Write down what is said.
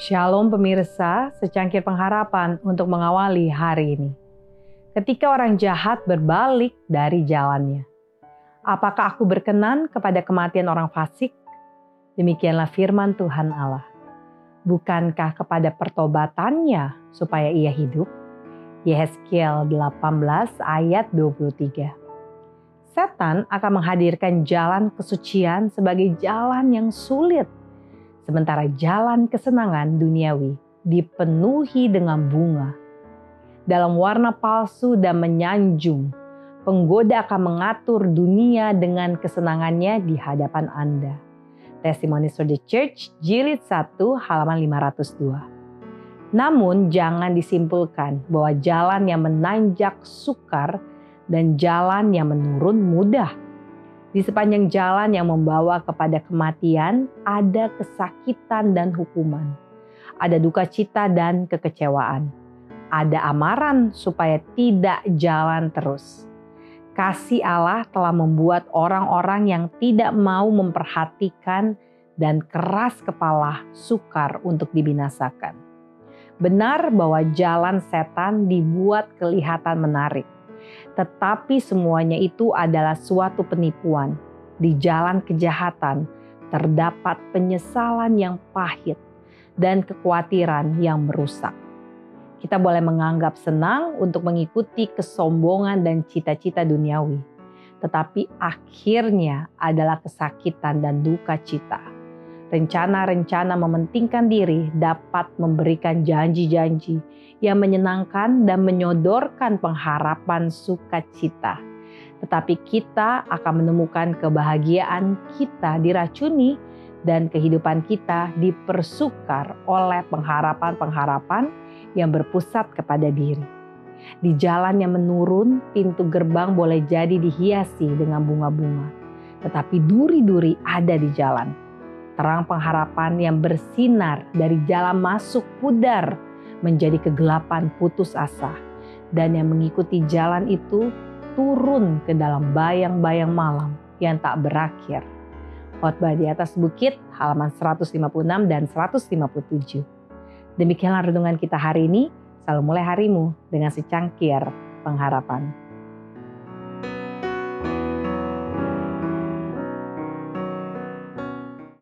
Shalom pemirsa, secangkir pengharapan untuk mengawali hari ini. Ketika orang jahat berbalik dari jalannya. Apakah aku berkenan kepada kematian orang fasik? Demikianlah firman Tuhan Allah. Bukankah kepada pertobatannya supaya ia hidup? Yehezkiel 18 ayat 23. Setan akan menghadirkan jalan kesucian sebagai jalan yang sulit Sementara jalan kesenangan duniawi dipenuhi dengan bunga. Dalam warna palsu dan menyanjung, penggoda akan mengatur dunia dengan kesenangannya di hadapan Anda. Testimonies for the Church, jilid 1, halaman 502. Namun jangan disimpulkan bahwa jalan yang menanjak sukar dan jalan yang menurun mudah di sepanjang jalan yang membawa kepada kematian, ada kesakitan dan hukuman, ada duka cita dan kekecewaan, ada amaran supaya tidak jalan terus. Kasih Allah telah membuat orang-orang yang tidak mau memperhatikan dan keras kepala sukar untuk dibinasakan. Benar bahwa jalan setan dibuat kelihatan menarik tetapi semuanya itu adalah suatu penipuan. Di jalan kejahatan terdapat penyesalan yang pahit dan kekhawatiran yang merusak. Kita boleh menganggap senang untuk mengikuti kesombongan dan cita-cita duniawi, tetapi akhirnya adalah kesakitan dan duka cita. Rencana-rencana mementingkan diri dapat memberikan janji-janji yang menyenangkan dan menyodorkan pengharapan sukacita. Tetapi kita akan menemukan kebahagiaan kita diracuni dan kehidupan kita dipersukar oleh pengharapan-pengharapan yang berpusat kepada diri. Di jalan yang menurun, pintu gerbang boleh jadi dihiasi dengan bunga-bunga, tetapi duri-duri ada di jalan. Terang pengharapan yang bersinar dari jalan masuk pudar menjadi kegelapan putus asa, dan yang mengikuti jalan itu turun ke dalam bayang-bayang malam yang tak berakhir. Khotbah di atas bukit halaman 156 dan 157. Demikianlah renungan kita hari ini. Selalu mulai harimu dengan secangkir pengharapan.